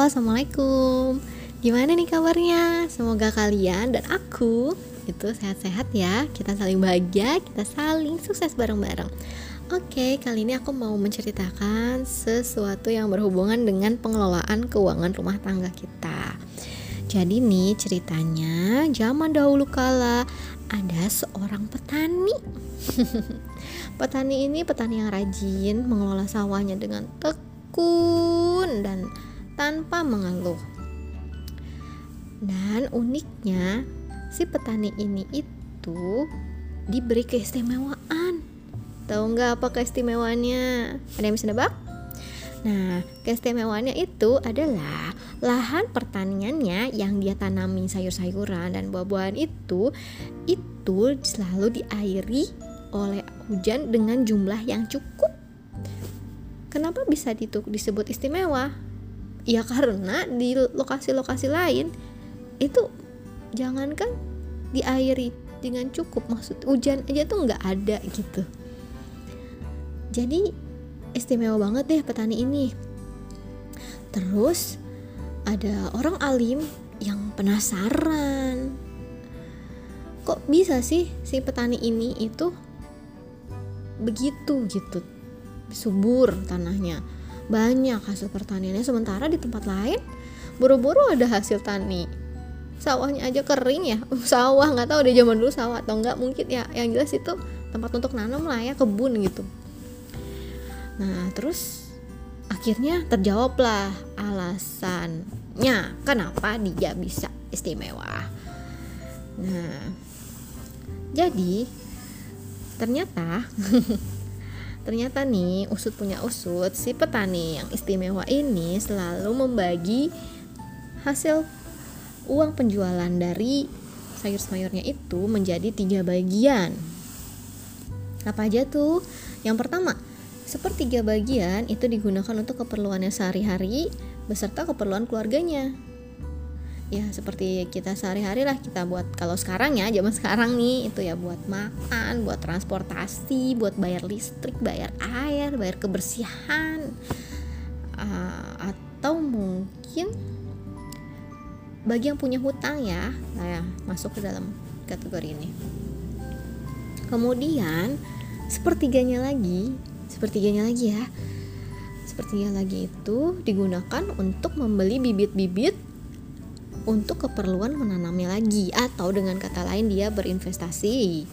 Assalamualaikum. Gimana nih kabarnya? Semoga kalian dan aku itu sehat-sehat ya. Kita saling bahagia, kita saling sukses bareng-bareng. Oke, kali ini aku mau menceritakan sesuatu yang berhubungan dengan pengelolaan keuangan rumah tangga kita. Jadi nih ceritanya zaman dahulu kala ada seorang petani. Petani ini petani yang rajin mengelola sawahnya dengan tekun dan tanpa mengeluh. Dan uniknya, si petani ini itu diberi keistimewaan. Tahu nggak apa keistimewaannya? Ada yang bisa nebak? Nah, keistimewaannya itu adalah lahan pertaniannya yang dia tanami sayur-sayuran dan buah-buahan itu itu selalu diairi oleh hujan dengan jumlah yang cukup. Kenapa bisa disebut istimewa? Ya karena di lokasi-lokasi lain itu jangankan diairi dengan cukup maksud hujan aja tuh nggak ada gitu. Jadi istimewa banget deh petani ini. Terus ada orang alim yang penasaran. Kok bisa sih si petani ini itu begitu gitu? Subur tanahnya banyak hasil pertaniannya. Sementara di tempat lain buru-buru ada hasil tani. Sawahnya aja kering ya. Sawah nggak tahu deh zaman dulu sawah atau enggak mungkin ya yang jelas itu tempat untuk nanam lah ya kebun gitu. Nah terus akhirnya terjawablah alasannya. Kenapa dia bisa istimewa? Nah jadi ternyata Ternyata nih, usut punya usut, si petani yang istimewa ini selalu membagi hasil uang penjualan dari sayur-sayurnya itu menjadi tiga bagian. Apa aja tuh? Yang pertama, sepertiga bagian itu digunakan untuk keperluannya sehari-hari beserta keperluan keluarganya ya seperti kita sehari-hari lah kita buat kalau sekarang ya zaman sekarang nih itu ya buat makan buat transportasi buat bayar listrik bayar air bayar kebersihan uh, atau mungkin bagi yang punya hutang ya nah ya masuk ke dalam kategori ini. Kemudian sepertiganya lagi sepertiganya lagi ya sepertiga lagi itu digunakan untuk membeli bibit-bibit untuk keperluan menanamnya lagi atau dengan kata lain dia berinvestasi.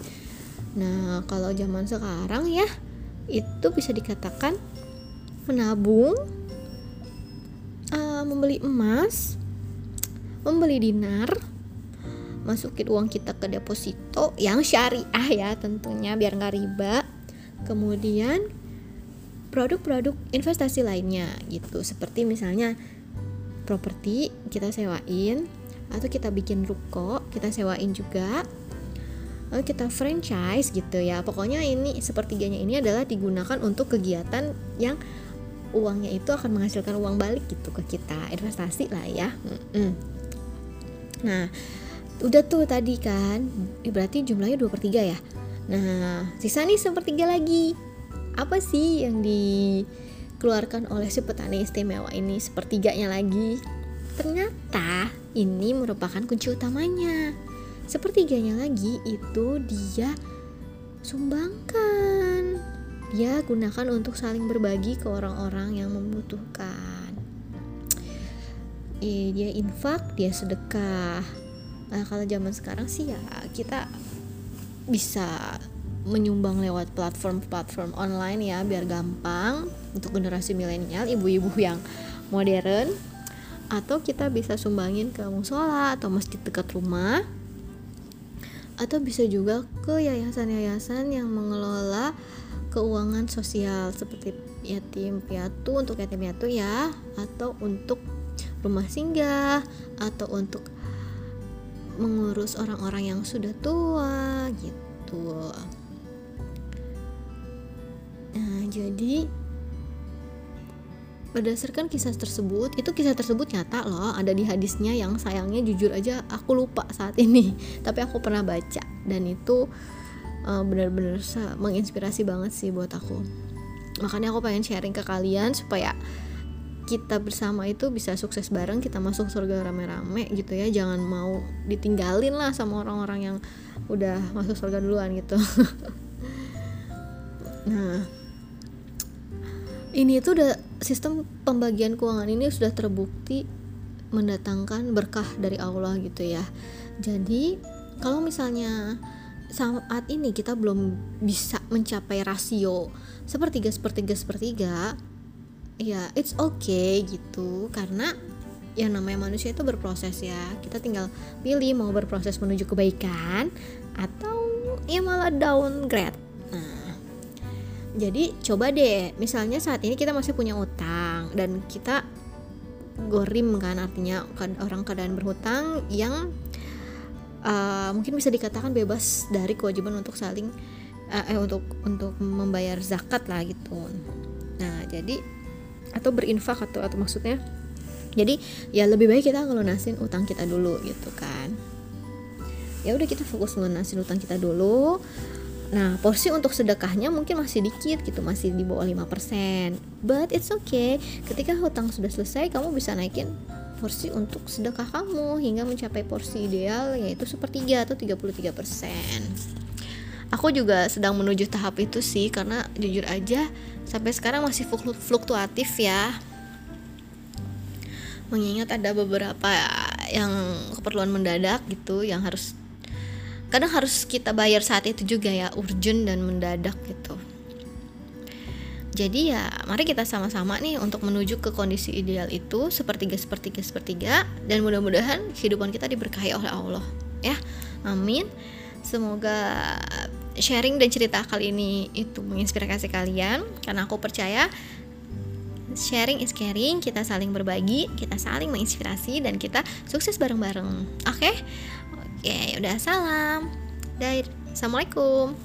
Nah, kalau zaman sekarang ya itu bisa dikatakan menabung, uh, membeli emas, membeli dinar, masukin uang kita ke deposito yang syariah ya tentunya biar nggak riba. Kemudian produk-produk investasi lainnya gitu seperti misalnya properti kita sewain. Atau kita bikin ruko kita sewain juga. Lalu kita franchise gitu ya. Pokoknya ini sepertiganya ini adalah digunakan untuk kegiatan yang uangnya itu akan menghasilkan uang balik gitu ke kita. Investasi lah ya. Nah udah tuh tadi kan. Berarti jumlahnya dua per tiga ya? Nah sisa nih sepertiga lagi. Apa sih yang di dikeluarkan oleh si petani istimewa ini sepertiganya lagi. Ternyata ini merupakan kunci utamanya. Sepertiganya lagi itu dia sumbangkan. Dia gunakan untuk saling berbagi ke orang-orang yang membutuhkan. Eh, dia infak, dia sedekah. Nah, kalau zaman sekarang sih ya kita bisa menyumbang lewat platform-platform online ya biar gampang untuk generasi milenial ibu-ibu yang modern. Atau kita bisa sumbangin ke musola atau masjid dekat rumah. Atau bisa juga ke yayasan-yayasan yang mengelola keuangan sosial seperti yatim piatu untuk yatim piatu ya. Atau untuk rumah singgah atau untuk mengurus orang-orang yang sudah tua gitu jadi berdasarkan kisah tersebut itu kisah tersebut nyata loh ada di hadisnya yang sayangnya jujur aja aku lupa saat ini tapi aku pernah baca dan itu uh, benar-benar menginspirasi banget sih buat aku. Makanya aku pengen sharing ke kalian supaya kita bersama itu bisa sukses bareng kita masuk surga rame-rame gitu ya jangan mau ditinggalin lah sama orang-orang yang udah masuk surga duluan gitu. Nah ini tuh udah sistem pembagian keuangan ini sudah terbukti mendatangkan berkah dari Allah gitu ya. Jadi kalau misalnya saat ini kita belum bisa mencapai rasio sepertiga sepertiga sepertiga ya it's okay gitu. Karena yang namanya manusia itu berproses ya. Kita tinggal pilih mau berproses menuju kebaikan atau ya malah downgrade jadi coba deh. Misalnya saat ini kita masih punya utang dan kita gorim kan artinya orang keadaan berhutang yang uh, mungkin bisa dikatakan bebas dari kewajiban untuk saling uh, eh untuk untuk membayar zakat lah gitu. Nah jadi atau berinfak atau atau maksudnya jadi ya lebih baik kita ngelunasin utang kita dulu gitu kan. Ya udah kita fokus ngelunasin utang kita dulu Nah, porsi untuk sedekahnya mungkin masih dikit gitu, masih di bawah 5%. But it's okay. Ketika hutang sudah selesai, kamu bisa naikin porsi untuk sedekah kamu hingga mencapai porsi ideal yaitu sepertiga atau 33%. Aku juga sedang menuju tahap itu sih karena jujur aja sampai sekarang masih fluktuatif ya mengingat ada beberapa yang keperluan mendadak gitu yang harus kadang harus kita bayar saat itu juga ya urgent dan mendadak gitu. Jadi ya mari kita sama-sama nih untuk menuju ke kondisi ideal itu sepertiga sepertiga sepertiga dan mudah-mudahan kehidupan kita diberkahi oleh Allah ya. Amin. Semoga sharing dan cerita kali ini itu menginspirasi kalian karena aku percaya sharing is caring kita saling berbagi kita saling menginspirasi dan kita sukses bareng-bareng. Oke? okay? Oke udah salam. Dari assalamualaikum